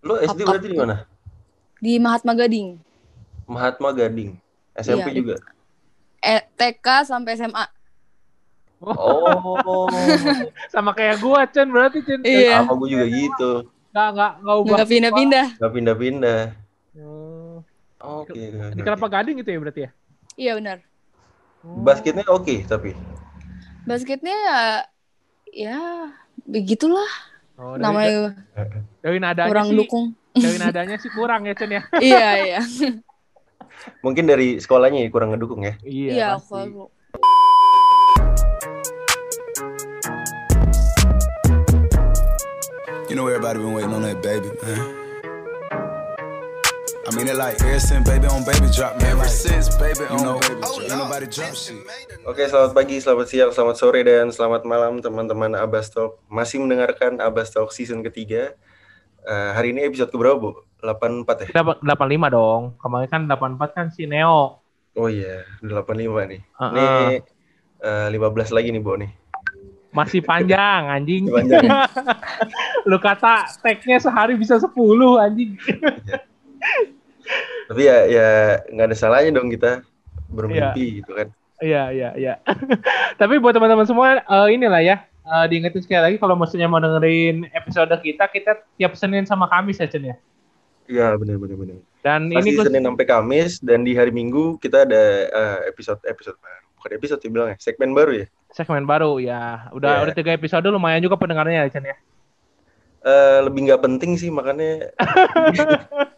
Lu SD Apa? berarti di mana? Di Mahatma Gading. Mahatma Gading. SMP Iya. juga. Eh, TK sampai SMA. Oh, Sama kayak gua, Chen berarti Chen. Iya. sama gue juga gitu. Nggak, nggak, nggak ubah. Nggak pindah-pindah. Gak pindah-pindah. Oh. Oke. Di Kelapa Gading gitu ya berarti ya? Iya benar. Oh. Basketnya oke tapi. Basketnya ya, ya begitulah Oh, namanya dari nadanya kurang sih, dukung. dari nadanya sih kurang ya Chen ya. iya iya. Mungkin dari sekolahnya ya, kurang ngedukung ya. Iya pasti. kalau You know everybody been waiting on that baby, man. I mean it like ever since baby on baby drop, man. Ever since baby on know, baby drop. Ain't nobody drop shit. Oke, selamat pagi, selamat siang, selamat sore, dan selamat malam teman-teman Abbas Talk. Masih mendengarkan Abbas Talk season ketiga. Eh, hari ini episode keberapa, Bu? 84 ya? Dapat 85 dong. Kemarin kan 84 kan si Neo. Oh iya, 85 nih. Heeh. Ini eh, 15 lagi nih, Bu nih. Masih panjang anjing. Masih panjang. Lu kata tag-nya sehari bisa 10 anjing. Tapi ya ya nggak ada salahnya dong kita bermimpi gitu kan. Iya, iya, iya. Tapi buat teman-teman semua eh, inilah ya. Eh, diingetin sekali lagi kalau maksudnya mau dengerin episode kita, kita tiap Senin sama Kamis ya, Chen ya. Iya, benar benar benar. Dan Pasti ini Senin sampai Kamis dan di hari Minggu kita ada eh, episode episode baru. Bukan episode sih bilangnya, segmen baru ya. segmen baru ya. Udah Iya. udah tiga episode lumayan juga pendengarnya ya, Chen ya. Eh, lebih nggak penting sih makanya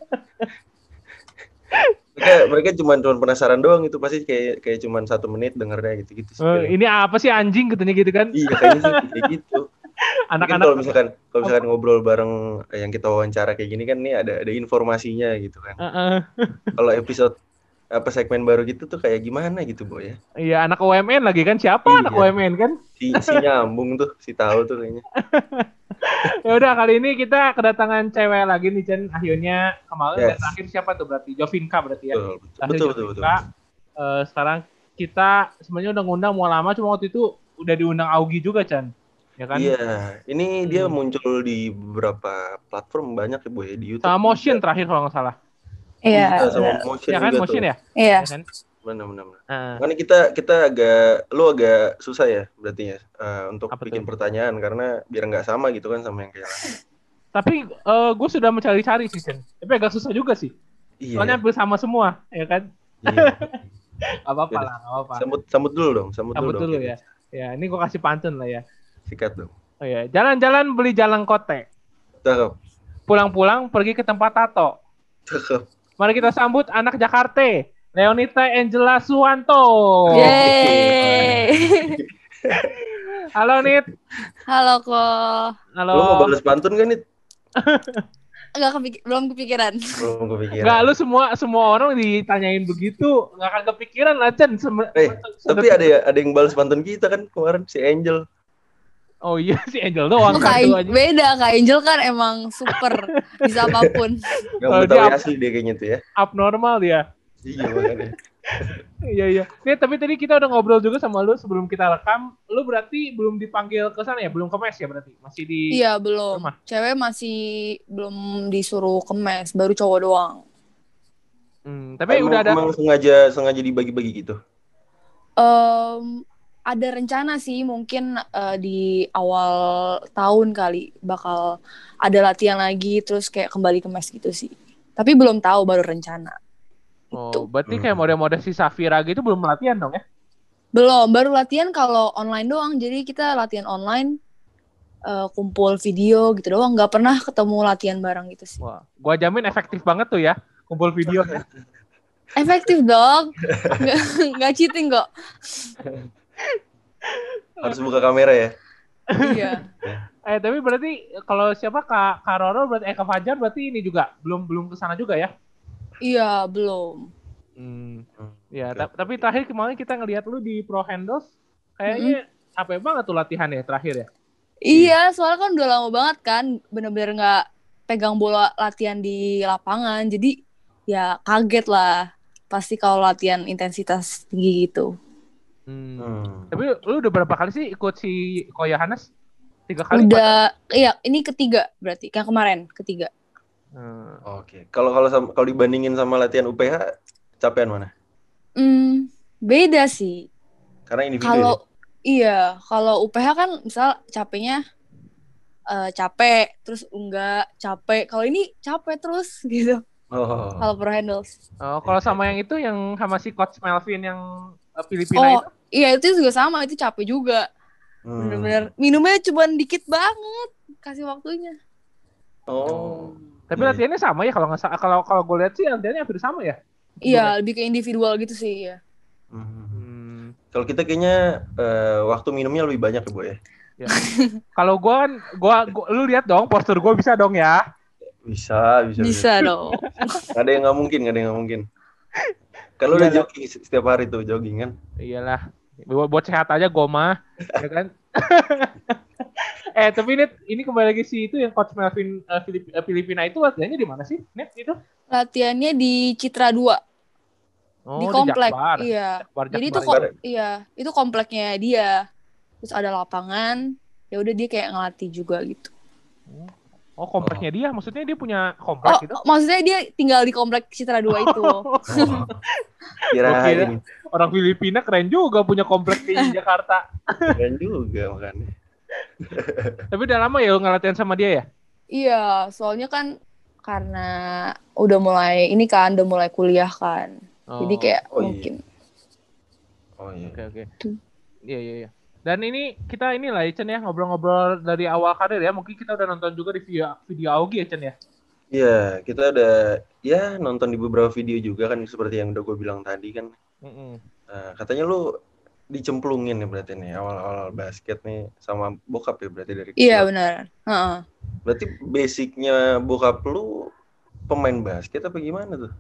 mereka mereka cuma cuma penasaran doang itu pasti kayak kayak cuma satu menit dengernya gitu gitu sih. Eh, ini apa sih anjing katanya gitu kan? Iya kayaknya sih kayak gitu. Anak-anak kalau misalkan kalau misalkan ngobrol bareng yang kita wawancara kayak gini kan nih ada ada informasinya gitu kan. Heeh. Kalau episode apa segmen baru gitu tuh kayak gimana gitu boy ya. Iya, anak UMN lagi kan siapa Iya. anak UMN kan? Si si nyambung tuh, si tahu tuh kayaknya. Ya udah kali ini kita kedatangan cewek lagi nih Chen. Akhirnya kemarin dan Yes. terakhir siapa tuh berarti? Jovinka berarti ya. Betul betul betul betul. betul. Eh, sekarang kita sebenarnya udah ngundang mau lama cuma waktu itu udah diundang Augie juga Chan. Ya kan? Iya, ini dia Hmm. muncul di beberapa platform banyak ya boy di YouTube. Sama Motion terakhir kalau nggak salah. Iya. sama benar. Motion Ya kan juga Motion tuh. ya? Iya. Ya kan? Benar benar. benar. Nah, Makanya kita kita agak lu agak susah ya berarti ya eh, untuk Apa bikin tuh? pertanyaan karena biar nggak sama gitu kan sama yang kayak lain. tapi gue sudah mencari-cari sih Chen. Tapi agak susah juga sih. Iya. Soalnya hampir sama semua, ya kan? iya. Apa-apa lah, apa-apa. Sambut sambut dulu dong, sambut, Sambut dulu, dulu dong. ya. Ya, ini gue kasih pantun lah ya. Sikat dong. Oh ya, jalan-jalan beli jalan kote. Cakep. Pulang-pulang pergi ke tempat tato. Cakep. Mari kita sambut anak Jakarta, Leonita Angela Suwanto. Yeay. Halo Nit. Halo kok. Halo. Lu mau balas pantun kan nih? Enggak kepik belum kepikiran. Belum kepikiran. Enggak, lu semua semua orang ditanyain begitu, nggak akan kepikiran lah Chen. Sem- Eh, Tapi ada ya ada yang balas pantun kita kan kemarin si Angel. Oh iya si Angel doang. Oh, Kak aja. beda Kak Angel kan emang super bisa apa pun. Kalau Betawi dia- asli dia kayaknya tuh ya. Abnormal dia. Iya makanya. Iya iya. Nih tapi tadi kita udah ngobrol juga sama lu sebelum kita rekam. Lu berarti belum dipanggil ke sana ya? Belum ke mes ya berarti? Masih di Iya belum. Rumah. Cewek masih belum disuruh ke mes, baru cowok doang. Hmm, tapi Emang- udah ada emang sengaja sengaja dibagi-bagi gitu. Em, ada rencana sih mungkin eh, di awal tahun kali bakal ada latihan lagi terus kayak kembali ke mes gitu sih. Tapi belum tahu baru rencana. Oh, Itu. berarti Hmm. kayak mode-mode si Safira gitu belum latihan dong ya? Belum, baru latihan kalau online doang. Jadi kita latihan online eh, kumpul video gitu doang. Nggak pernah ketemu latihan bareng gitu sih. Wah, gua jamin efektif banget tuh ya kumpul video. Efektif dong. Nggak, nggak cheating kok. Harus buka kamera ya. Iya. eh tapi berarti kalau siapa Kak Kak Roro berarti eh Kak Fajar berarti ini juga belum belum ke sana juga ya? Iya, belum. Hmm. Hmm, Ya, ta- tapi terakhir kemarin kita ngelihat lu di Pro Handles kayaknya capek banget tuh latihan ya terakhir ya. Iya, soalnya kan udah lama banget kan, bener-bener nggak pegang bola latihan di lapangan, jadi ya kaget lah. Pasti kalau latihan intensitas tinggi gitu. Hmm. Tapi lu udah berapa kali sih ikut si Koya Hanes? Tiga kali? empat? Udah, iya ini ketiga berarti, yang kemarin ketiga. Hmm. Oke. Kalau kalau sama- kalau dibandingin sama latihan UPH, capean mana? Hmm, beda sih. Karena individu Kalau ya? iya, kalau UPH kan misal capeknya eh, capek, terus enggak capek. Kalau ini capek terus gitu. Oh. Kalau pro handles. Oh, kalau sama yang itu yang sama si coach Melvin yang Filipina Oh, itu. iya itu juga sama, itu capek juga. Hmm. Bener-bener minumnya cuma dikit banget kasih waktunya. Oh. Tapi Iya. latihannya sama ya kalau nggak kalau kalau gue lihat sih latihannya hampir sama ya. Iya, lebih ke individual gitu sih ya. Hmm. Kalau kita kayaknya eh, waktu minumnya lebih banyak ya, Bu ya. Ya. kalau gue kan, gua, gua- lu lihat dong postur gue bisa dong ya. Bisa, bisa. Bisa dong. Nggak ada yang nggak mungkin, nggak ada yang nggak mungkin. Kalau udah Iyalah. jogging setiap hari tuh jogging kan. Iyalah, buat, buat sehat aja gue mah, ya kan. eh tapi net ini kembali lagi si itu yang coach Melvin eh, Filip- eh, Filipina itu latihannya di mana sih? Net itu? Latihannya di Citra 2, Oh, di komplek. Jakbar. Iya. Jakbar, Jadi itu Jakbar, kok iya, itu kompleknya dia. Terus ada lapangan, ya udah dia kayak ngelatih juga gitu. Oh kompleknya dia, maksudnya dia punya Oh, komplek gitu. maksudnya dia tinggal di komplek Citra 2 itu. Oh. Kirain Orang Filipina keren juga punya komplek di Jakarta. keren juga makanya. Tapi udah lama ya lu ngelatihan sama dia ya? iya, soalnya kan karena udah mulai ini kan udah mulai kuliah kan. Jadi Oh, kayak Oh, iya. mungkin Oh iya. Oke oke. Tuh. Iya iya iya. Dan ini kita inilah ya Chen ya ngobrol-ngobrol dari awal karir ya. Mungkin kita udah nonton juga di video video Augie ya Chen ya. Iya, kita udah ya nonton di beberapa video juga kan seperti yang udah gue bilang tadi kan. Mm-mm. Nah, katanya lu dicemplungin ya berarti nih awal-awal basket nih sama bokap ya berarti dari iya kecil. benar. Heeh. Berarti basicnya bokap lu pemain basket apa gimana tuh?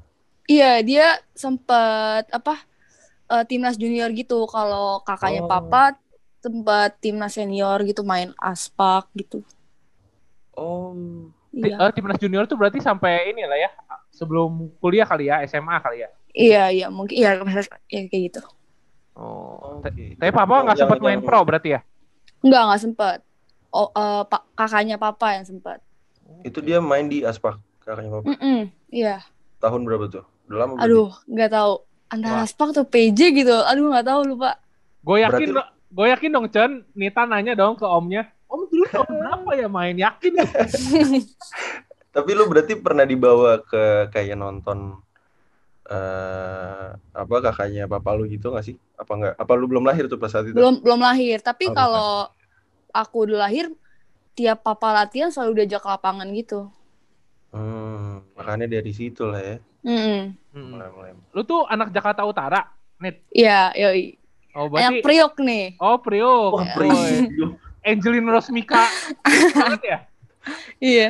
Iya, dia sempat apa eh, timnas junior gitu. Kalau kakaknya Oh. papa sempat timnas senior gitu main aspak gitu. Oh, Iya. eh, timnas junior tuh berarti sampai ini lah ya. Sebelum kuliah kali ya, SMA kali ya. Iya, iya, mungkin iya ya, kayak gitu. Oh. oke. Ta- Tapi papa nggak sempat main pro berarti ya? Enggak, enggak sempat. Oh, eh, pa- kakaknya papa yang sempat. Itu dia main di Aspak kakaknya papa. Mm-mm, iya. Tahun berapa tuh? Udah lama? Aduh, nggak tahu. Antara Wah. aspak atau PJ gitu. Aduh, nggak tahu lupa. Gue yakin, Berarti- gue yakin dong Chen. Nita nanya dong ke omnya. Om dulu tahun berapa ya main? Yakin ya? Tapi lu berarti pernah dibawa ke kayak nonton eh apa kakaknya papa lu gitu gak sih? Apa enggak? Apa lu belum lahir tuh pas saat itu? belum belum lahir. Tapi Oh, kalau aku udah lahir, tiap papa latihan selalu diajak ke lapangan gitu. Hmm, makanya dari situ lah ya. Mm-mm. Mm-mm. Mulai-mulai. Lu tuh anak Jakarta Utara, Net. Iya, yoi. Oh Yang berarti. priok nih. Oh Priok. Wah, Woi. Priok. Angelina Rosmika. banget ya? Iya.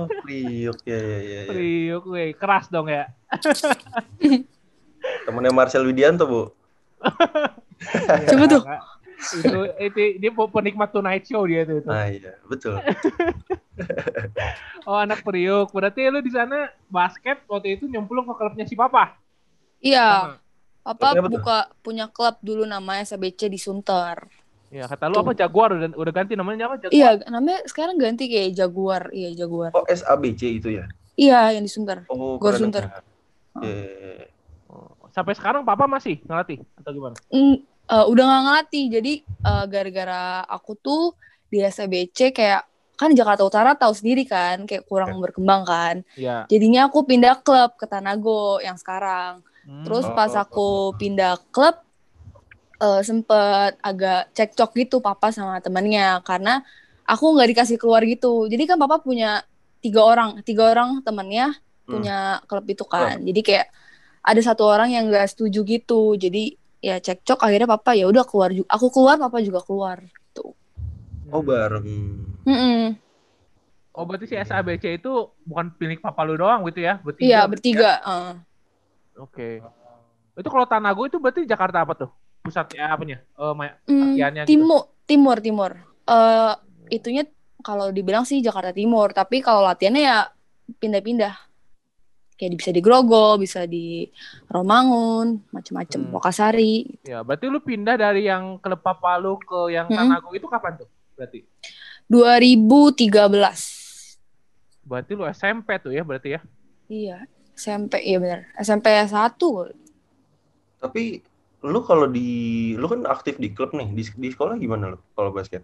Oh, Priok. Ya, ya, ya, ya. Priok, weh. keras dong ya. Temennya Marcel Widianto, Bu. Coba tuh. Itu, itu dia penikmat Tonight Show dia tuh. itu. Nah, iya, betul. Oh anak Priok. Berarti lu di sana basket waktu itu nyemplung ke klubnya si Papa. Iya. Papa Kenapa tuh? buka punya klub dulu namanya SBC di Sunter. Ya kata lu apa Jaguar udah, udah ganti namanya apa Jaguar? Iya, namanya sekarang ganti kayak Jaguar. Iya, Jaguar. Oh, SABC itu ya? Iya, yang di Sunter. Oh, Gor. Sunter. Iya, iya, iya. Oh, Sampai sekarang Papa masih ngelatih atau gimana? Mm, eh, udah nggak ngelatih. Jadi eh, gara-gara aku tuh di SBC kayak kan Jakarta Utara tahu sendiri kan, kayak kurang berkembang kan. Iya. Jadinya aku pindah klub ke Tanago yang sekarang. Hmm. Terus Oh, pas oh, aku oh. pindah klub eh, sempet agak cekcok gitu papa sama temennya karena aku nggak dikasih keluar gitu. Jadi kan papa punya tiga orang, tiga orang temennya Hmm. punya klub itu kan. Jadi kayak ada satu orang yang nggak setuju gitu. Jadi ya cekcok akhirnya papa ya udah keluar juga. Aku keluar, papa juga keluar. Tuh. Oh, bareng. Mm-mm. Oh berarti si SABC itu bukan milik Papa lu doang gitu ya? Bertiga. Iya bertiga. eh. Oke. Itu kalau Tanago itu berarti Jakarta apa tuh? Pusatnya apanya? Eh ma- Hmm, latihannya gitu. timur, timur, timur. Eh itunya kalau dibilang sih Jakarta Timur, tapi kalau latihannya ya pindah-pindah. Kayak bisa di Grogol, bisa di Romangun, macem-macem, Hmm. Lokasari. Ya, berarti lu pindah dari yang klub Papa lu ke yang Mm-mm. Tanago itu kapan tuh? Berarti. 2013. Berarti lu SMP tuh ya berarti ya? Iya, SMP iya benar. SMP 1. Tapi lu kalau di lu kan aktif di klub nih. Di, di sekolah gimana lu kalau basket?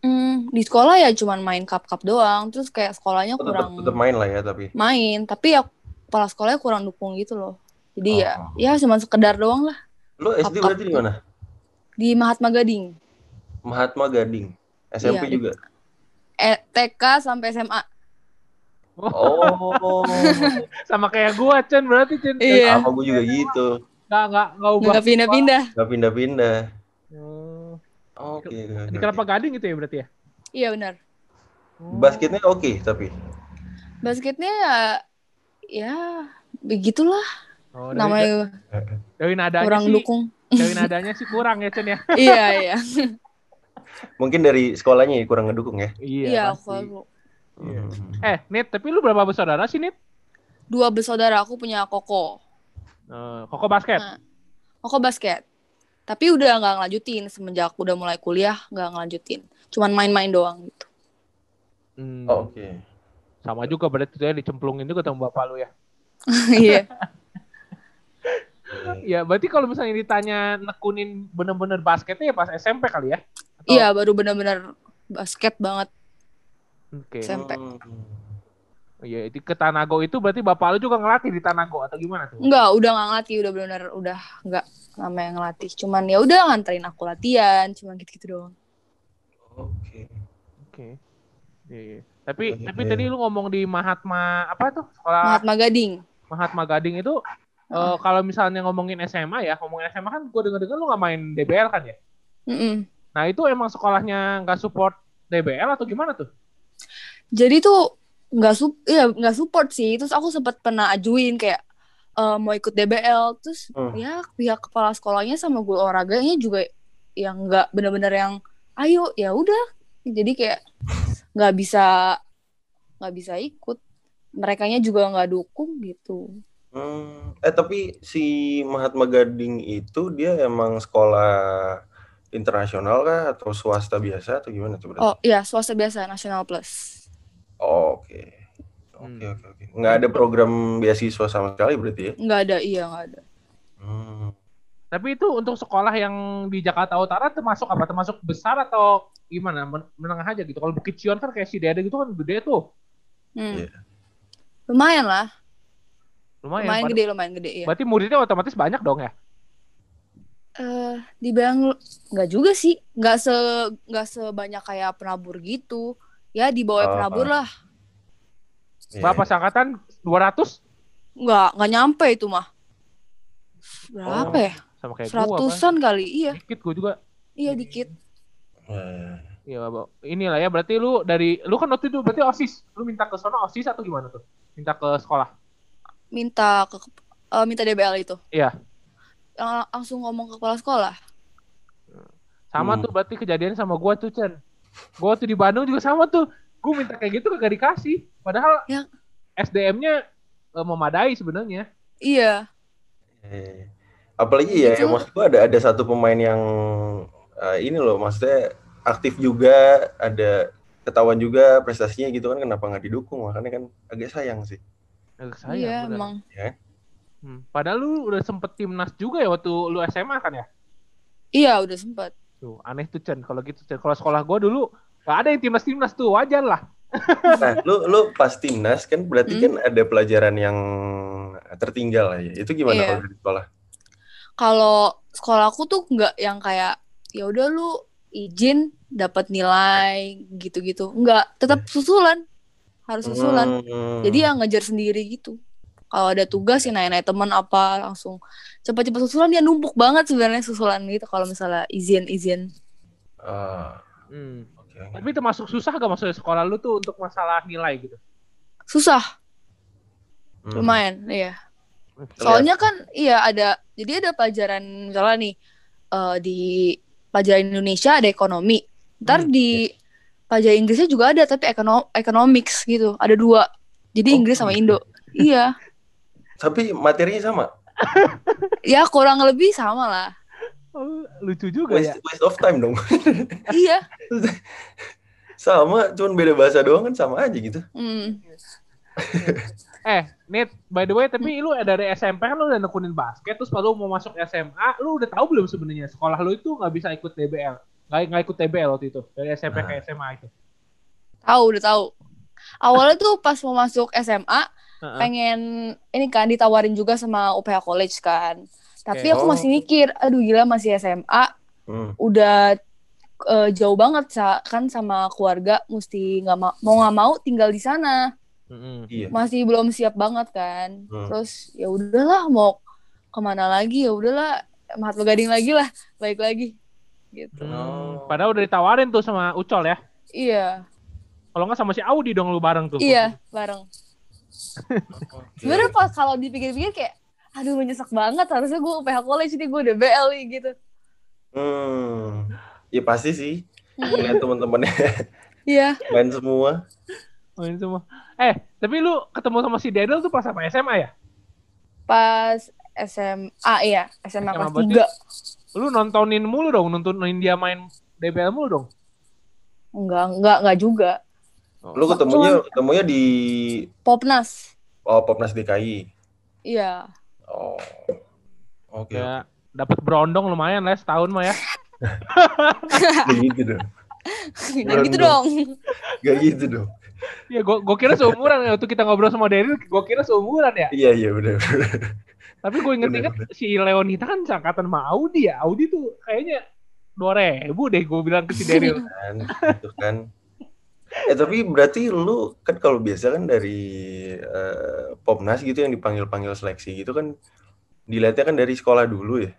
Hmm, di sekolah ya cuman main cup-cup doang. Terus kayak sekolahnya Oh, kurang tetap main lah ya tapi. main, tapi ya kepala sekolahnya kurang dukung gitu loh. Jadi ya Oh. ya cuma sekedar doang lah Lu SD Cup-cup berarti di mana? di Mahatma Gading. Mahatma Gading. SMP Iya, juga. Eh, TK sampai SMA. Oh, Sama kayak gua Chen berarti Chen. Iya. sama gue juga gitu. Nggak nggak nggak ubah. Nggak pindah-pindah. Gak pindah-pindah. Oh. Oke. Di Kelapa Gading gitu ya berarti ya? Iya benar. Oh. Basketnya oke tapi. Basketnya ya ya begitulah Oh, dari, namanya dari nadanya kurang sih, dukung. dari nadanya sih kurang ya Chen ya. iya, iya. Mungkin dari sekolahnya ya kurang ngedukung ya. Iya, pasti. aku Iya. Hmm. Eh, Nit, tapi lu berapa bersaudara sih, Nit? dua bersaudara aku punya Koko. Eh, Koko basket. Nah, Koko basket. Tapi udah nggak ngelanjutin semenjak udah mulai kuliah nggak ngelanjutin. Cuman main-main doang gitu. Hmm, Oh, Oke. Sama juga berarti tuh ya dicemplungin juga sama bapak lu ya. Iya. Ya, berarti kalau misalnya ditanya nekunin bener-bener basketnya ya pas SMP kali ya? Atau- Iya, baru benar-benar basket banget. Oke. SMP. Hmm. Oh, Iya, itu ke Tanago itu berarti bapak lu juga ngelatih di Tanago atau gimana tuh? Enggak, udah nggak ngelatih, udah benar udah nggak namanya ngelatih. Cuman ya udah nganterin aku latihan, cuman gitu-gitu doang. Oke. Oke. Iya, iya. Tapi tapi iya. tadi lu ngomong di Mahatma apa tuh? Sekolah Mahatma Gading. Mahatma Gading itu eh, kalau misalnya ngomongin SMA ya, ngomongin SMA kan gue denger-denger lu nggak main DBL kan ya? Mm-mm. Nah itu emang sekolahnya nggak support DBL atau gimana tuh? Jadi tuh nggak sup, iya nggak support sih. Terus aku sempat pernah ajuin kayak eh, mau ikut DBL. Terus Hmm. ya pihak kepala sekolahnya sama guru olahraganya juga yang nggak bener-bener yang ayo ya udah. Jadi kayak nggak bisa nggak bisa ikut. Merekanya juga nggak dukung gitu. Hmm. Eh tapi si Mahatma Gading itu dia emang sekolah internasional kah atau swasta biasa atau gimana tuh berarti? Oh iya swasta biasa National Plus. Oh, Oke. Hmm. Oke oke oke. Nggak ada program beasiswa sama sekali berarti ya? Nggak ada iya nggak ada. Hmm. Tapi itu untuk sekolah yang di Jakarta Utara termasuk apa? Termasuk besar atau gimana? Men- Menengah aja gitu. Kalau Bukit Cion kan kayak si Dede gitu kan gede tuh. Hmm. Iya. Lumayan lah. Lumayan. Lumayan gede lumayan gede ya. Berarti muridnya otomatis banyak dong ya? Eh, dibilang lu- nggak juga sih, nggak se nggak sebanyak kayak penabur gitu. Ya di bawah Oh, penabur oh. lah. Iya. Berapa seangkatan? 200? Nggak nggak nyampe itu mah. Berapa Oh, ya? Sama kayak gua. Seratusan kali, iya, Dikit gua juga. iya dikit. Iya, Bang. inilah ya berarti lu dari lu kan waktu itu berarti OSIS. Lu minta ke sono OSIS atau gimana tuh? Minta ke sekolah. Minta ke eh, minta DBL itu. Iya. Lang- langsung ngomong ke kepala sekolah. Sama Hmm. tuh berarti kejadian sama gua tuh, Chen. Gua waktu di Bandung juga sama tuh. Gua minta kayak gitu kagak dikasih. Padahal Ya. SDM-nya eh, memadai sebenarnya. Iya, eh. Apalagi ya, Gitu. ya maksud gua ada ada satu pemain yang eh, ini loh, maksudnya aktif juga, ada ketahuan juga prestasinya gitu kan, kenapa nggak didukung? Makanya kan agak sayang sih. Agak sayang, iya bener. emang. Hmm. Padahal lu udah sempet timnas juga ya waktu lu SMA kan ya? Iya udah sempat. Tuh, aneh tuh Chen. Kalau gitu Chen. Kalau sekolah gua dulu gak ada yang timnas-timnas tuh, wajar lah. Nah, lu lu pas timnas kan berarti Hmm. kan ada pelajaran yang tertinggal lah ya. Itu gimana Iya. kalau dari sekolah? Kalau sekolahku tuh nggak yang kayak ya udah lu izin dapat nilai gitu-gitu. Nggak, tetap susulan. Harus susulan. Hmm. Jadi yang ngejar sendiri gitu. Kalau ada tugas ya nanya-nanya teman apa langsung cepat-cepat susulan dia numpuk banget sebenarnya susulan gitu kalau misalnya izin-izin. Ah, Hmm. oke. Tapi termasuk susah gak maksudnya sekolah lu tuh untuk masalah nilai gitu? Susah, Hmm. lumayan, iya. Soalnya kan iya ada jadi ada pelajaran misalnya nih eh, di pelajaran Indonesia ada ekonomi. Ntar Hmm, di pelajaran Inggrisnya juga ada tapi ekono economics gitu. Ada dua. Jadi Oh, Inggris sama gitu. Indo. iya. Tapi materinya sama. Ya kurang lebih sama lah. Oh, lucu juga ya. Waste, waste of time dong. iya. sama, cuman beda bahasa doang kan sama aja gitu. Hmm. Eh, Nit, by the way, tapi lu dari SMP kan lu udah nekunin basket, terus kalau mau masuk SMA, lu udah tahu belum sebenarnya sekolah lu itu nggak bisa ikut DBL, nggak nggak ikut TBL waktu itu dari SMP ke SMA itu. Tahu udah tahu. Awalnya tuh pas mau masuk SMA Heeh. pengen ini kan ditawarin juga sama UPH College kan. Tapi Oke. aku Oh. masih mikir, aduh gila masih SMA, Hmm. udah eh, jauh banget sa- kan sama keluarga, mesti nggak ma- mau nggak mau tinggal di sana. Iya. Masih belum siap banget kan. Hmm. Terus ya udahlah mau ke mana lagi ya udahlah Mahatma Gading lagi lah, baik lagi. Gitu. Hmm, Oh. Padahal udah ditawarin tuh sama Ucol ya. Iya, Kalau nggak sama si Audi dong lu bareng tuh. iya bareng. Oke. Sebenarnya pas kalau dipikir-pikir kayak aduh menyesek banget harusnya gue UPH College nih gue DBL nih gitu. Hmm. Ya pasti sih. Hmm, Lihat teman-temannya Iya, main semua. Main semua. Eh, tapi lu ketemu sama si Dedel tuh pas apa SMA ya? pas SMA iya, SMA SMA kelas berarti- 3. Lu nontonin mulu dong, nontonin dia main DBL mulu dong. Enggak, enggak, enggak juga. Lu ketemunya ketemunya di Popnas. oh Popnas DKI. Iya. Oh. Oke. Ya, dapat berondong lumayan lah setahun mah ya. Gak gitu dong. Jangan gitu dong. Gak gitu dong. Ya, gua, gua kira seumuran ya. Waktu kita ngobrol sama Daryl, gua kira seumuran ya. Iya iya benar. Tapi gue inget-inget si Leonita kan seangkatan sama Audi ya. Audi tuh kayaknya 2000 deh gue bilang ke si Daryl. kan gitu kan. Eh tapi berarti lu kan kalau biasa kan dari eh, Popnas gitu yang dipanggil-panggil seleksi gitu kan dilihatnya kan dari sekolah dulu ya.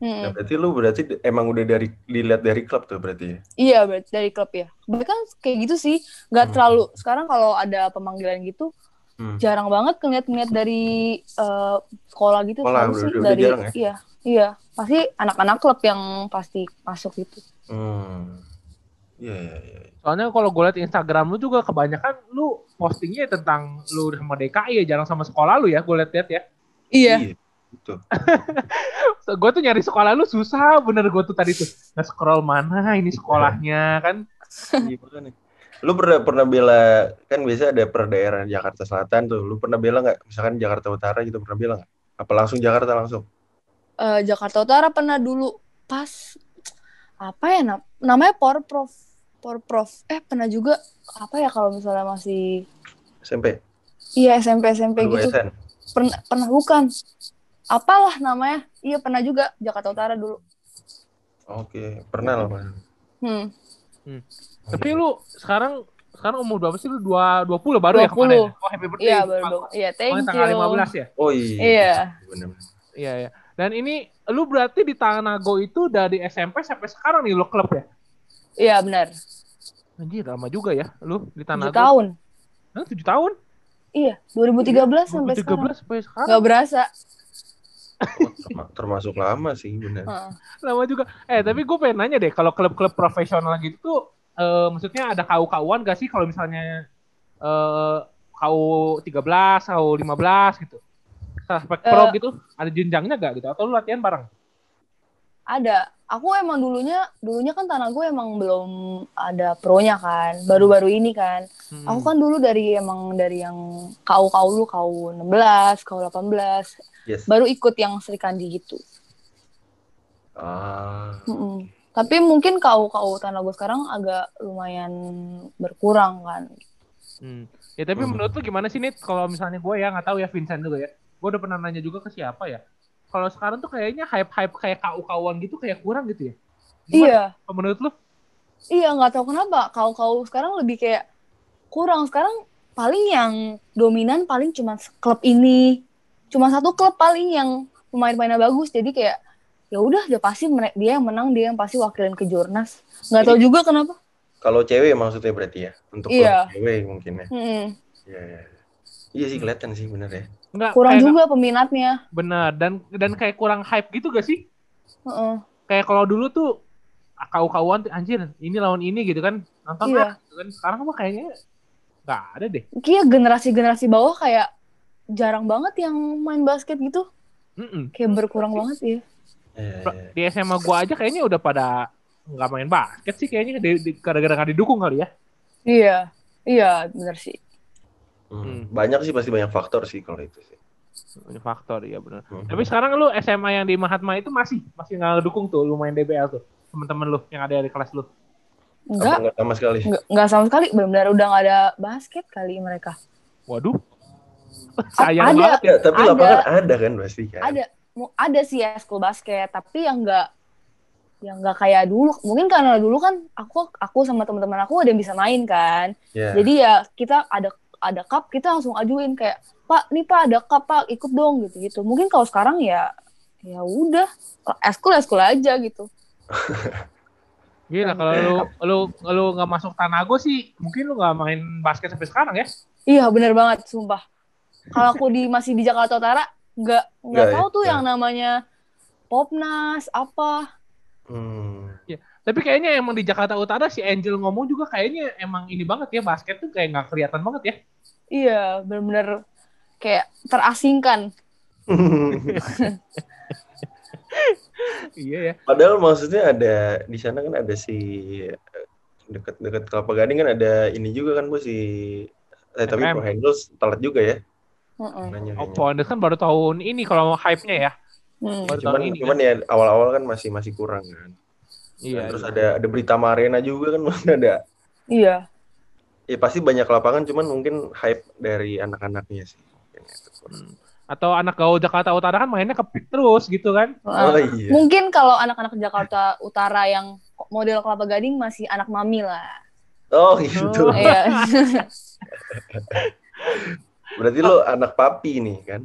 Nah, Mm. berarti lu berarti emang udah dari dilihat dari klub tuh berarti ya. Iya, berarti dari klub ya. Bahkan kayak gitu sih, nggak Hmm. terlalu. Sekarang kalau ada pemanggilan gitu, Hmm. jarang banget ngeliat-ngeliat dari eh, sekolah gitu. Sekolah, udah- sih udah dari jarang ya? iya, iya. Pasti anak-anak klub yang pasti masuk gitu. Hmm. Iya iya iya. Soalnya kalau gue liat Instagram lu juga kebanyakan lu postingnya tentang lu sama DKI ya, jarang sama sekolah lu ya, gue liat-liat ya. Iya. Betul. Gue tuh nyari sekolah lu susah bener gue tuh tadi tuh. Nge-scroll mana ini sekolahnya kan. Iya. Lu pernah pernah bela kan biasa ada per daerah Jakarta Selatan tuh. Lu pernah bela nggak? Misalkan Jakarta Utara gitu pernah bela nggak? Apa langsung Jakarta langsung? Eh, Jakarta Utara pernah dulu pas apa ya nam- namanya Porprov. Porprov. Eh pernah juga apa ya kalau misalnya masih SMP. iya SMP SMP Dua gitu. SN. Pernah pernah bukan. Apalah namanya? Iya pernah juga Jakarta Utara dulu. Oke, pernah lah Mas. Hmm. Tapi lu sekarang sekarang umur berapa sih lu? Dua, 20 baru ya 20. kemarin? Oh happy birthday. Iya baru dong. Iya Oh, thank you. tanggal 15 ya? Oh iya. Iya. Bener. Iya, iya. Dan ini lu berarti di Tanago itu dari SMP sampai sekarang nih lu klub ya? Iya benar. Anjir, lama juga ya lu di 7 Tanago. tahun. Hah, 7 tahun? Iya, 2013 sampai 2013 sekarang. sampai sekarang. Gak berasa. Oh, terma- termasuk lama sih bener. Heeh. Lama juga. Eh, tapi gue pengen nanya deh, kalau klub-klub profesional gitu tuh, eh, maksudnya ada KU-KUan gak sih kalau misalnya eh KU 13, KU 15 gitu? Suspek pro Eh. gitu, ada jenjangnya gak gitu? Atau lu latihan bareng? Ada. Aku emang dulunya, dulunya kan tanah gue emang belum ada pronya kan. Baru-baru ini kan. Hmm. Aku kan dulu dari emang dari yang KU-KU dulu, KU 16, KU 18. Yes. Baru ikut yang Sri Kandi gitu. Ah. Mm-mm. Tapi mungkin KU-KU tanah gue sekarang agak lumayan berkurang kan. Hmm. Ya tapi Hmm. menurut lu gimana sih Nit? Kalau misalnya gue ya nggak tahu ya Vincent juga ya. Gue udah pernah nanya juga ke siapa ya. Kalau sekarang tuh kayaknya hype-hype kayak KU-KUan gitu kayak kurang gitu ya. Gimana Iya. kalau menurut lu? Iya, nggak tahu kenapa. Kau-kau sekarang lebih kayak kurang. Sekarang paling yang dominan paling cuma klub ini. Cuma satu klub paling yang pemain-pemainnya bagus. Jadi kayak ya udah, dia pasti dia yang menang, dia yang pasti wakilin ke Jurnas. Nggak tahu juga kenapa. Kalau cewek maksudnya berarti ya? Untuk Iya. cewek mungkin ya. Mm-mm. Iya, iya. Iya sih kelihatan sih bener ya. Enggak, Kurang kayak juga peminatnya. Benar dan dan kayak kurang hype gitu gak sih? Heeh. Kayak kalau dulu tuh kau-kauan tuh anjir ini lawan ini gitu kan nonton Iya. ah, gitu kan sekarang mah kayaknya nggak ada deh. Kayak generasi-generasi bawah kayak jarang banget yang main basket gitu. Mm-mm. Kayak berkurang banget ya. Iya, iya. Di SMA gua aja kayaknya udah pada nggak main basket sih kayaknya gara-gara nggak didukung kali ya. Iya, iya bener sih. Hmm. Hmm. Banyak sih pasti banyak faktor sih kalau itu sih. Ini faktor ya benar. Hmm. Tapi sekarang lu SMA yang di Mahatma itu masih masih nggak dukung tuh lu main DBL tuh temen-temen lu yang ada di kelas lu. Apa Enggak, enggak sama sekali. enggak, enggak sama sekali. Benar-benar udah nggak ada basket kali mereka. Waduh. Sayang ada. banget ya. Ya, tapi Ada. lapangan ada kan pasti kan. Ada, ada sih ya school basket, tapi yang enggak yang enggak kayak dulu. Mungkin karena dulu kan aku aku sama teman-teman aku ada yang bisa main kan. Ya. Jadi ya kita ada ada cup kita langsung ajuin kayak Pak, nih Pak ada cup Pak, ikut dong gitu gitu. Mungkin kalau sekarang ya ya udah eskul eskul aja gitu. Gila kalau lu lu lu nggak masuk Tanago sih mungkin lu nggak main basket sampai sekarang ya. Iya bener banget sumpah. Kalau aku di masih di Jakarta Utara nggak nggak Nggak ya? tahu tuh yang namanya Popnas apa. Hmm. Tapi kayaknya emang di Jakarta Utara si Angel ngomong juga kayaknya emang ini banget ya basket tuh kayak nggak kelihatan banget ya. Iya bener-bener kayak terasingkan. Iya ya. Padahal maksudnya ada di sana kan ada si dekat-dekat Kelapa Gading kan ada ini juga kan bu si eh, tapi. Pro Handles telat juga ya nanya Oh, Pondes kan baru tahun ini kalau hype-nya ya. Hmm. Baru cuman tahun ini cuman kan. ya awal-awal kan masih masih kurang kan Iya. Terus iya. ada ada berita Marena juga kan ada Iya. ya pasti banyak lapangan cuman mungkin hype dari anak-anaknya sih itu. Hmm. Atau anak gaul Jakarta Utara kan mainnya ke terus gitu kan. oh iya Mungkin kalau anak-anak Jakarta Utara yang model Kelapa Gading masih anak mami lah. oh gitu Oh. Iya. berarti lo anak papi nih kan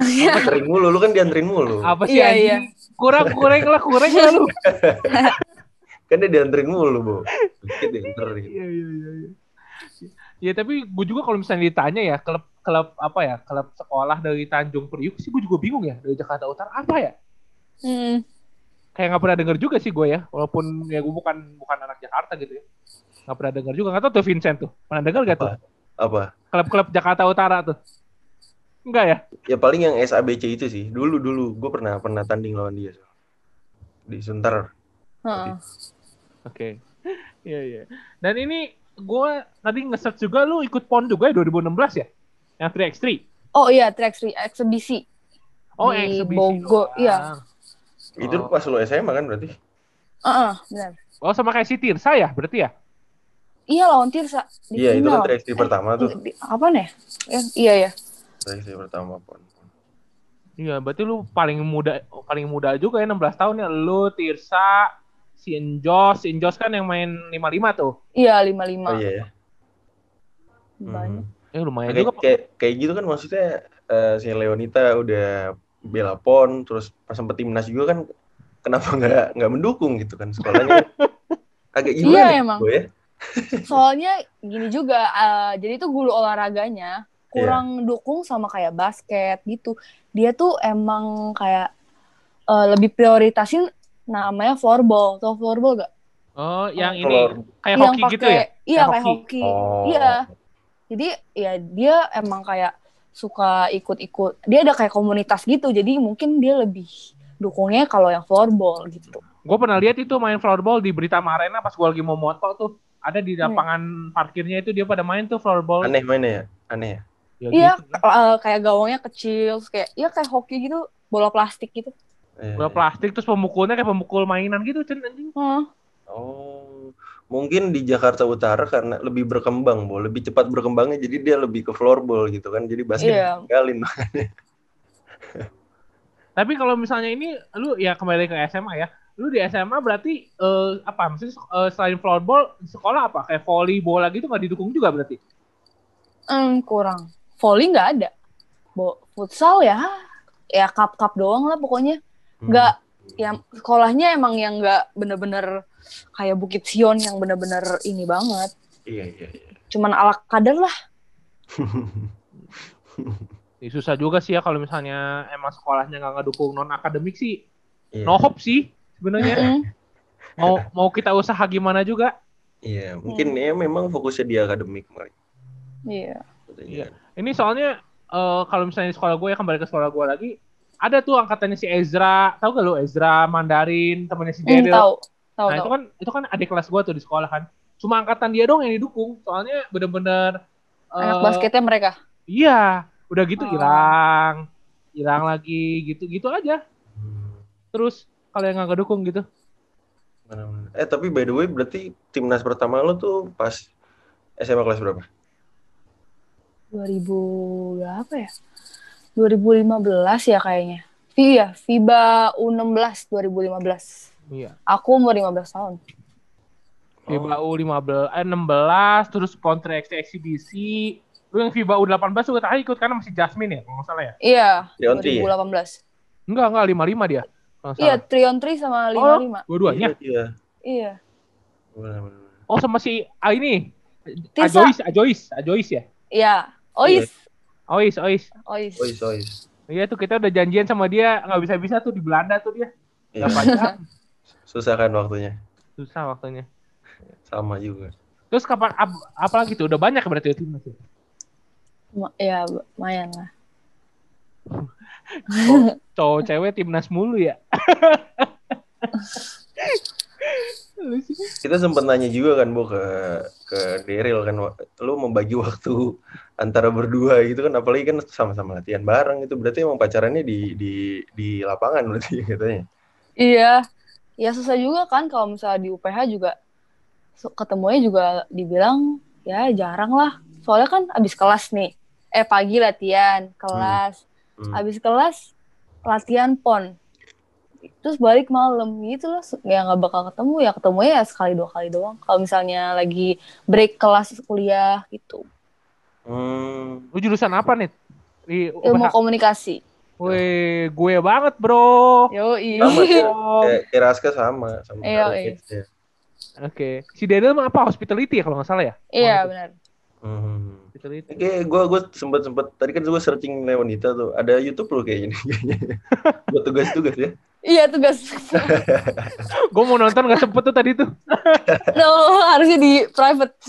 Dianterin mulu lu kan dianterin mulu Apa sih Iya, iya. Kurang kurang lah kurang lah lu. kan dia dianterin mulu bu dikit dianterin. Iya iya iya. iya. Ya tapi gue juga kalau misalnya ditanya ya klub klub apa ya klub sekolah dari Tanjung Priuk sih gue juga bingung ya dari Jakarta Utara apa ya? Hmm. kayak nggak pernah denger juga sih gue ya walaupun ya gue bukan bukan anak Jakarta gitu ya. Nggak pernah denger juga nggak tahu tuh Vincent tuh pernah denger gak tuh? Apa? Klub-klub Jakarta Utara tuh enggak ya ya paling yang SABC itu sih dulu dulu gue pernah pernah tanding lawan dia so. di Sunter Heeh. oke iya iya dan ini gue tadi nge-search juga lu ikut pon juga ya 2016 ya yang 3x3 Oh iya, track three eksebisi. oh Di eksebisi Bogor, iya. itu Oh. pas lo SMA kan berarti Heeh, benar. oh sama kayak si Tirsa ya berarti ya Iya lawan Tirsa di iya itu kan final. track pertama tuh Di- apa nih? Ya, iya ya. Track pertama pon Iya, berarti lu paling muda paling muda juga ya 16 tahun ya. Lu Tirsa, si Enjos, si Enjos kan yang main 55 tuh. Iya lima lima. oh iya ya Banyak. Mhm. Eh lumayan kayak, juga. kayak kayak gitu kan maksudnya eh, si Leonita udah bela pon terus pas sempet timnas juga kan kenapa nggak nggak mendukung gitu kan sekolahnya agak gimana Iya, ya, emang. Bu, ya Soalnya gini juga, eh, jadi tuh guru olahraganya Iya. kurang dukung sama kayak basket gitu. Dia tuh emang kayak eh, lebih prioritasin namanya floorball. Tau floorball gak? Oh, yang Kalau- ini kayak Yang hoki gitu ya? Iya, Kayak kayak hoki. oh Iya. Jadi ya dia emang kayak suka ikut-ikut. Dia ada kayak komunitas gitu. Jadi mungkin dia lebih dukungnya kalau yang floorball gitu. Gue pernah lihat itu main floorball di Berita Arena pas gue lagi mau moto tuh. Ada di Hmm. lapangan parkirnya itu dia pada main tuh floorball. aneh mainnya ya aneh ya Ya Iya, gitu kan. eh, kayak gawangnya kecil, kayak ya kayak hoki gitu, bola plastik gitu. Eh, Bola plastik terus pemukulnya kayak pemukul mainan gitu, Cen anjing. Hah. oh mungkin di Jakarta Utara karena lebih berkembang bu lebih cepat berkembangnya jadi dia lebih ke floorball gitu kan jadi basket Iya. tinggalin Tapi kalau misalnya ini lu ya kembali ke SMA ya. Lu di SMA berarti eh, apa? Maksudnya eh, selain floorball di sekolah apa? Kayak volley bola gitu nggak didukung juga berarti? Hmm, kurang. Volley nggak ada. Bo futsal ya, ya cup-cup doang lah pokoknya. Nggak, ya sekolahnya emang yang nggak bener-bener kayak Bukit Sion yang bener-bener ini banget. iya iya iya Cuman ala kadar lah. Susah juga sih ya kalau misalnya emang sekolahnya nggak ngedukung non akademik sih. Iya. No hope sih sebenarnya. Mau mau kita usaha gimana juga. Iya, mungkin ya memang fokusnya di akademik. Iya. Iya. Ini soalnya eh, kalau misalnya di sekolah gue ya kembali ke sekolah gue lagi ada tuh angkatannya si Ezra, tahu gak lu Ezra Mandarin temannya si Hmm, Jedel. tahu. Tahu Nah itu kan itu kan adik kelas gue tuh di sekolah kan. cuma angkatan dia dong yang didukung. Soalnya bener-bener Anak eh, basketnya mereka. Iya, udah gitu Oh. hilang, hilang lagi, gitu-gitu aja. Hmm, Terus kalau yang nggak dukung gitu. Eh tapi by the way berarti timnas pertama lo tuh pas SMA kelas berapa? 2000 berapa ya? 2015 ya kayaknya. Iya, FIBA U16 2015. iya. Aku umur 15 tahun. FIBA U15, eh 16, terus kontra eksibisi. Lu yang FIBA U18 juga tadi ikut karena masih Jasmine ya, kalau nggak salah ya? Iya, Leontri ya? 2018. Enggak, enggak, 55 dia. kalau nggak Iya, salah. 3 on 3 sama 55. Dua-duanya? Iya. Iya. Oh, sama si, ah ini, Tisa. Ajois, Ajois, Ajois ya? Iya. Ois. Ois, Ois. Ois. Ois, ois. Iya tuh kita udah janjian sama dia, nggak bisa-bisa tuh di Belanda tuh dia. Iya. Susah kan waktunya. Susah waktunya. Sama juga. Terus kapan, ap, apa lagi tuh? Udah banyak berarti ya timnas ya? Ma- Ya, lumayan lah. Cowok cewek timnas mulu ya. Kita sempat nanya juga kan, Bu, ke ke Daryl kan, lu membagi waktu antara berdua gitu kan, apalagi kan sama-sama latihan bareng itu berarti emang pacarannya di di di lapangan berarti katanya. Iya. Ya susah juga kan kalau misalnya di UPH juga ketemunya juga dibilang ya jarang lah. Soalnya kan abis kelas nih. Eh pagi latihan, kelas. Hmm. Abis kelas latihan pon. Terus balik malam gitu lah. Ya nggak bakal ketemu ya ketemunya ya sekali dua kali doang. Kalau misalnya lagi break kelas kuliah gitu. Hmm. Lu jurusan apa nih? Di Ilmu komunikasi. Wih, gue banget bro. Yo. Oh, Kayak kayak Raska sama sama Iya, Raska, iya. ya. Oke. Si Daniel mah apa? Hospitality ya kalau nggak salah ya? Iya benar. Hmm. Hospitality. Oke, gua gua sempat sempat tadi kan gua searching Leonita tuh. Ada YouTube loh kayaknya kayaknya. Buat tugas-tugas ya. Iya tugas. Gue mau nonton nggak sempet tuh tadi tuh. no harusnya di private.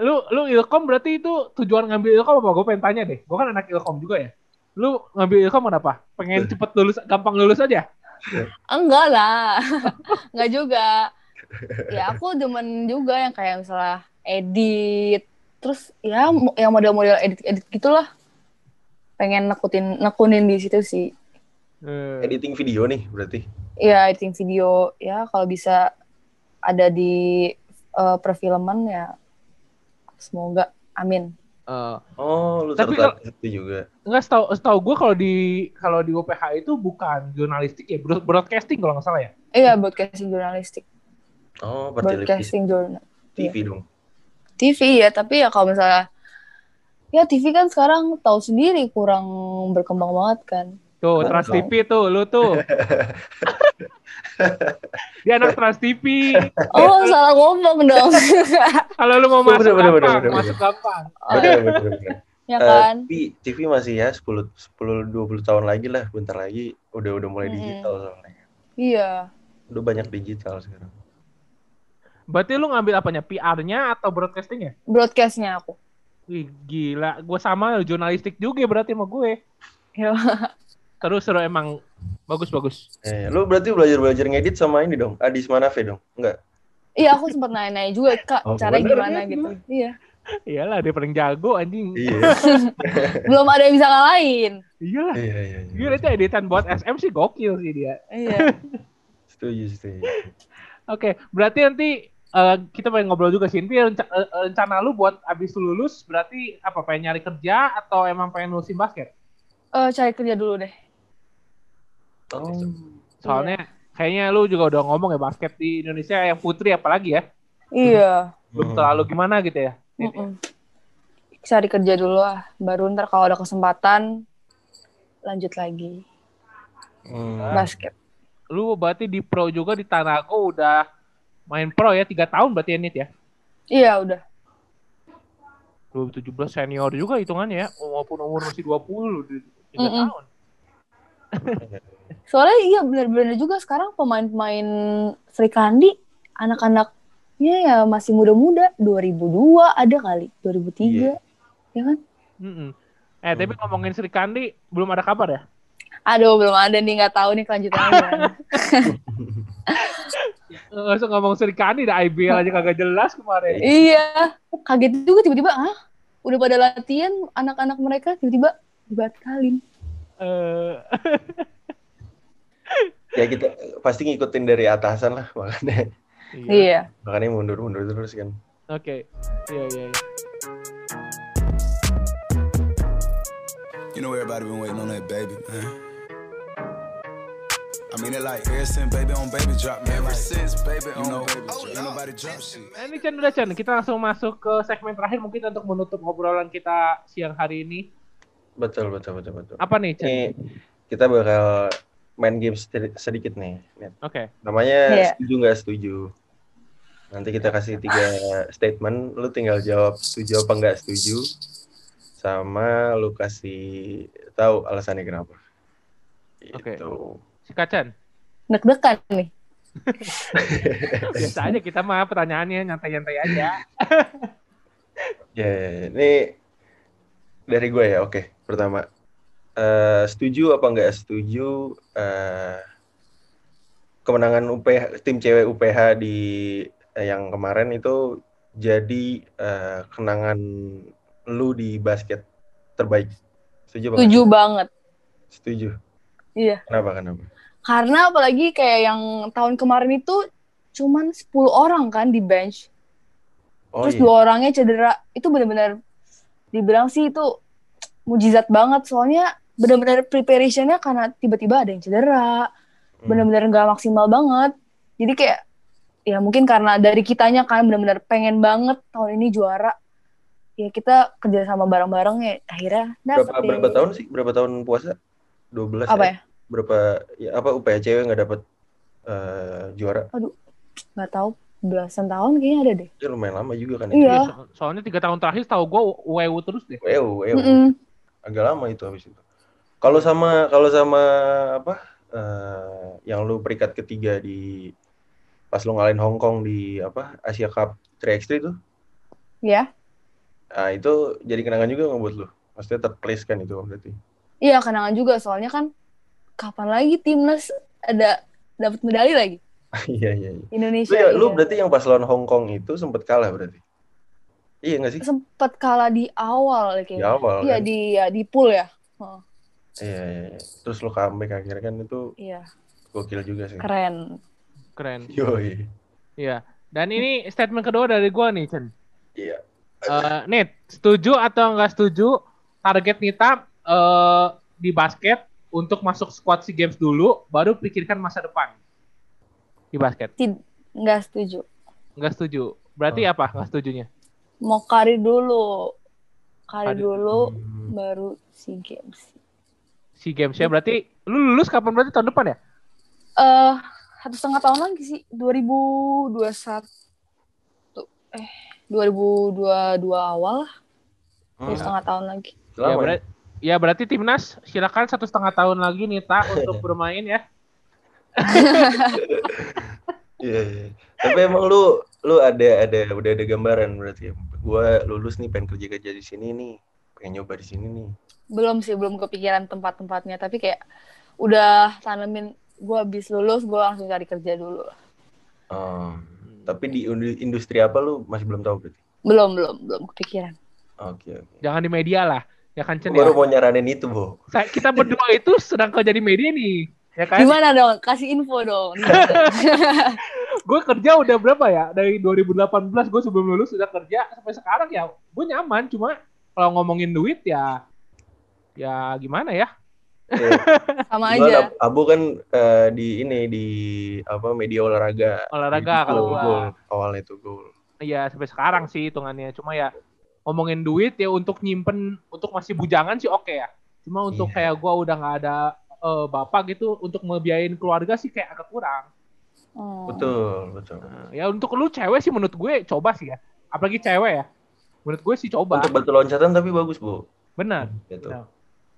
Lu lu ilkom berarti itu tujuan ngambil ilkom apa? Gue pengen tanya deh. Gue kan anak ilkom juga ya. Lu ngambil ilkom kenapa? Pengen cepet lulus, gampang lulus aja? Enggak lah, enggak juga. Ya aku demen juga yang kayak misalnya edit, terus ya yang model-model edit-edit gitulah. Pengen nekutin nekunin di situ sih. Eh, Editing video nih berarti. Ya editing video, ya kalau bisa ada di eh, perfilman ya semoga amin. eh, Oh, lu Tapi tertarik itu juga. Enggak setahu setahu gue kalau di kalau di UPH itu bukan jurnalistik ya, broad- broadcasting kalau nggak salah ya. Iya broadcasting jurnalistik, Oh, broadcasting jurnal. TV dong. TV ya, tapi ya kalau misalnya ya TV kan sekarang tahu sendiri kurang berkembang banget kan. Tuh. Trans TV tuh, lu tuh. Dia anak Trans TV. Oh, salah ngomong dong. Kalau lu mau Bener, masuk bener, bener, gampang, bener, masuk gampang. Oh, Bener, bener, bener. ya Eh, kan? tapi TV masih ya 10 10 20 tahun lagi lah, bentar lagi udah udah mulai Mm-mm. digital soalnya. Iya. Udah banyak digital sekarang. Berarti lu ngambil apanya? PR-nya atau broadcasting ya? Broadcastnya aku. Wih, gila. Gue sama jurnalistik juga berarti sama gue. Ya. Terus seru emang bagus-bagus. Eh, lu berarti belajar-belajar ngedit sama ini dong, Adis Manafe dong? Enggak. Iya, aku sempat nanya-nanya juga, Kak, Oh, cara bener, gimana ya. gitu. Iya. Iyalah, dia paling jago anjing. Iya. Belum ada yang bisa ngalahin. Iyalah. Iya, iya, iya. Gila itu editan buat SM sih gokil sih dia. Iya. Setuju, setuju. Oke, berarti nanti eh, kita pengen ngobrol juga sih. Nanti renca- eh, rencana lu buat abis lu lulus berarti apa? Pengen nyari kerja atau emang pengen lulusin basket? Eh, cari kerja dulu deh. Oh. Soalnya kayaknya lu juga udah ngomong ya basket di Indonesia yang putri apalagi ya. Iya. Belum Hmm. terlalu gimana gitu ya. Mm-mm. Cari kerja dulu lah. Baru ntar kalau ada kesempatan, lanjut lagi. Hmm. Basket. Lu berarti di pro juga di Tanago udah main pro ya tiga tahun berarti ya Nit ya. Iya, udah. 2017 senior juga hitungannya ya. Walaupun umur masih 20 di tiga Mm-mm. tahun. Soalnya iya bener-bener juga sekarang pemain-pemain Sri Kandi anak-anaknya ya masih muda-muda. 2002 ada kali, 2003. Ya kan? Mm-mm. Eh tapi ngomongin Sri Kandi belum ada kabar ya? Aduh, belum ada nih, nggak tahu nih kelanjutannya usah ngomong Sri Kandi, dah IBL aja kagak jelas kemarin. Iya, kaget juga tiba-tiba, ah, udah pada latihan anak-anak mereka tiba-tiba dibatalin. Eh, Ya kita pasti ngikutin dari atasan lah makanya iya. Iya. makanya mundur-mundur terus kan. Oke. Iya, iya, iya. You know everybody been waiting on that baby, man. I mean it like ever since baby on baby drop, man. Ever since baby on know, baby drop. Ain't nobody drop shit. Nah, ini Chan udah Chan, kita langsung masuk ke segmen terakhir mungkin untuk menutup obrolan kita siang hari ini. Betul betul betul betul. Apa nih Chan? Ini kita bakal main game sedi- sedikit nih. Oke. Namanya Iya. setuju nggak setuju. Nanti kita kasih tiga statement, lu tinggal jawab setuju apa nggak setuju, sama lu kasih tahu alasannya kenapa. Oke. Gitu. Sikat Chan. Deg-degan nih. Biasa aja kita mah pertanyaannya nyantai-nyantai aja. Ya, ya. ini dari gue ya. Oke, pertama, Eh, setuju apa nggak setuju eh, kemenangan UPH tim cewek UPH di eh, yang kemarin itu jadi eh, kenangan lu di basket terbaik. Setuju banget. Setuju. Iya. Kenapa? Kenapa? Karena apalagi kayak yang tahun kemarin itu cuman 10 orang kan di bench. Oh Terus iya. dua orangnya cedera. Itu benar-benar dibilang sih itu mujizat banget. Soalnya benar-benar preparationnya karena tiba-tiba ada yang cedera. Hmm. Benar-benar nggak maksimal banget. Jadi kayak ya mungkin karena dari kitanya kan benar-benar pengen banget tahun ini juara. Ya kita kerja sama bareng-bareng ya akhirnya dapet Berapa deh. berapa tahun sih? Berapa tahun puasa? 12 Apa ya? ya? Berapa ya apa UPH cewek nggak dapet eh, juara? Nggak tahu belasan tahun kayaknya ada deh. Ya lumayan lama juga kan Iya. So- soalnya tiga tahun terakhir tahu gue WU terus deh. Ew, ew. Mm-mm. Agak lama itu habis itu. Kalau sama kalau sama apa? eh, yang lu peringkat ketiga di pas lu ngalahin Hong Kong di apa? Asia Cup 3x3 itu. Ya. Nah, itu jadi kenangan juga nggak buat lu? Maksudnya third place kan itu berarti. Iya kenangan juga soalnya kan kapan lagi timnas ada dapat medali lagi Iya, iya, iya. Lu, Indonesia. ya, lu iya. berarti yang pas lawan Hong Kong itu sempet kalah berarti. Iya nggak sih? sempet kalah di awal ya Di kayaknya. awal Iya kan? di ya, di pool ya. Oh, Iya, iya, iya. Terus lu comeback akhirnya kan itu iya gokil juga sih. keren. Keren. Yoi. Iya. Dan ini statement kedua dari gue nih Chan. Iya. Eh, Nit, setuju atau nggak setuju target Nita di basket untuk masuk squad SEA Games dulu, baru pikirkan masa depan di basket. Nggak setuju. Nggak setuju. Berarti Oh. apa nggak setujunya? Mau kari dulu, kari Kari. dulu Hmm. baru si games. SEA Games ya. Berarti lu lulus kapan berarti tahun depan ya? Eh satu setengah tahun lagi sih 2021 eh 2022 awal lah satu Hmm. setengah tahun lagi. Ya, ya? berarti, ya berarti timnas silakan satu setengah tahun lagi Nita untuk bermain ya. Iya, iya. Tapi emang lu lu ada ada udah ada gambaran berarti ya. Gua lulus nih pengen kerja kerja di sini nih, pengen nyoba di sini nih. Belum sih belum kepikiran tempat-tempatnya tapi kayak udah tanemin gue habis lulus gue langsung cari kerja dulu. Oh, tapi di industri apa lu masih belum tahu berarti? Belum belum belum kepikiran. Oke oke. Jangan di media lah. Ya kan Cen Gua baru ya. mau nyaranin itu, Bo. Saya- Kita berdua itu sedang kerja di media nih. Ya kan? Gimana dong? Kasih info dong. gue kerja udah berapa ya dari 2018 gue sebelum lulus sudah kerja sampai sekarang ya gue nyaman cuma kalau ngomongin duit ya ya gimana ya Iya. Sama Gua aja. Ab- Abu kan eh, di ini di apa media olahraga. olahraga Di kalau gue gol. awalnya itu gol. ya sampai sekarang sih hitungannya cuma ya ngomongin duit ya untuk nyimpen untuk masih bujangan sih oke ya cuma untuk Iya. kayak gue udah nggak ada eh, bapak gitu untuk ngebiayain keluarga sih kayak agak kurang Oh. Betul, betul. Nah, ya untuk lu cewek sih menurut gue coba sih ya apalagi cewek ya menurut gue sih coba Untuk batu loncatan tapi bagus, Bu. benar Gitu. Benar.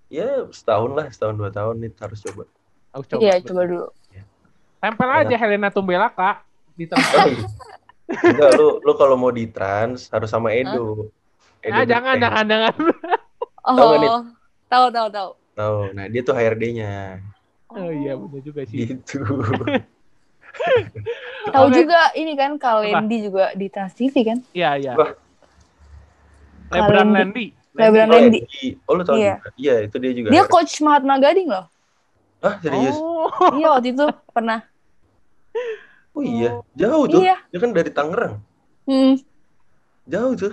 Ya, setahun lah, setahun dua tahun nih harus coba. harus coba Iya coba dulu. tempel aja Helena Tumbelaka di tempat. Enggak, lu lu kalau mau di trans harus sama Edo. Edo ah jangan jangan jangan Oh. Tahu? Tahu tahu tahu. Tahu. Nah, dia tuh HRD-nya. oh iya benar juga sih Gitu. Tahu Oke. juga ini kan Kalendi juga di Trans TV kan? Iya, iya. Lebron Kalendi. Landy. Lebron Oh. Oh, lu tahu Iya. juga. Iya, itu dia juga. Dia coach Mahatma Gading loh. Ah, serius? Oh. Iya waktu itu pernah. Oh iya, jauh tuh. Iya. Dia kan dari Tangerang. Hmm, Jauh tuh.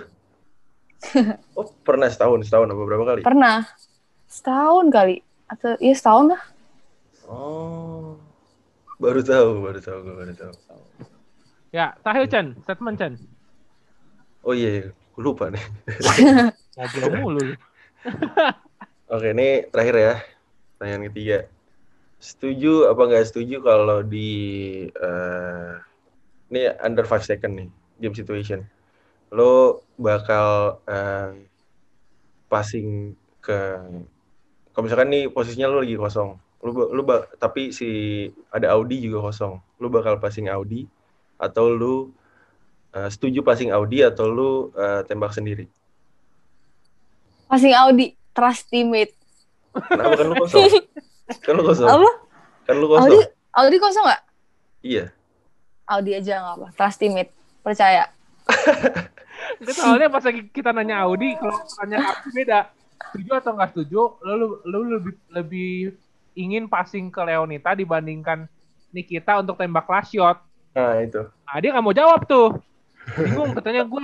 Oh, pernah setahun, setahun apa berapa kali? pernah. Setahun kali. Atau iya setahun lah. Oh. Baru tahu, baru tahu, baru tahu. Ya, Tahil Chan, statement Chan. Oh iya, gue lupa nih. Ngobrol mulu. lu. Oke, ini terakhir ya. Pertanyaan ketiga. Setuju apa nggak setuju kalau di eh ini under 5 second nih, game situation. Lo bakal eh, passing ke kalau misalkan nih posisinya lo lagi kosong. Lu, lu tapi si ada Audi juga kosong. Lu bakal passing Audi atau lu eh, setuju passing Audi atau lu eh, tembak sendiri? Passing Audi, trust teammate. Kenapa kan lu kosong? Kan lu kosong. Apa? Kan lu kosong. Audi, Audi kosong nggak? Iya. Audi aja nggak apa. Trust teammate. Percaya. Itu soalnya pas lagi kita nanya Audi, kalau tanya aku beda. Setuju atau nggak setuju, lu, lu lebih, lebih ingin passing ke Leonita dibandingkan Nikita untuk tembak last shot. Nah, itu. Nah, dia nggak mau jawab tuh. Bingung katanya gue.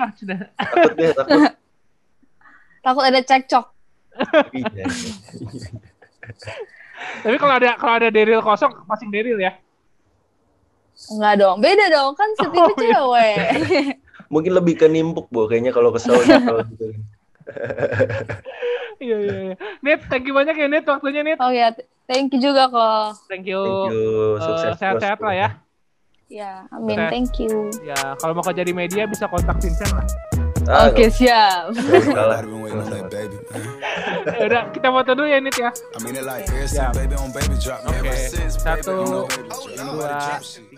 Takut deh, takut. Takut ada cekcok. Iya. Tapi kalau ada kalau ada Daryl kosong, passing Daryl ya. Enggak dong. Beda dong. Kan setipe Oh, iya. cewek. Mungkin lebih ke nimpuk, Bu. Kayaknya kalau kesel gitu. gitu. Iya iya iya. Nit, thank you banyak ya Nit waktunya Nit. oh ya. Thank you juga kok. Thank you. Thank you. Eh, Sukses. sehat-sehat terus. lah ya. Ya, amin. Sukses. Thank you. Ya, kalau mau kerja di media bisa kontak Vincent lah. Ah, Oke, siap. man. Ya udah, kita foto dulu ya Nit ya. Oke, baby satu, dua, shit.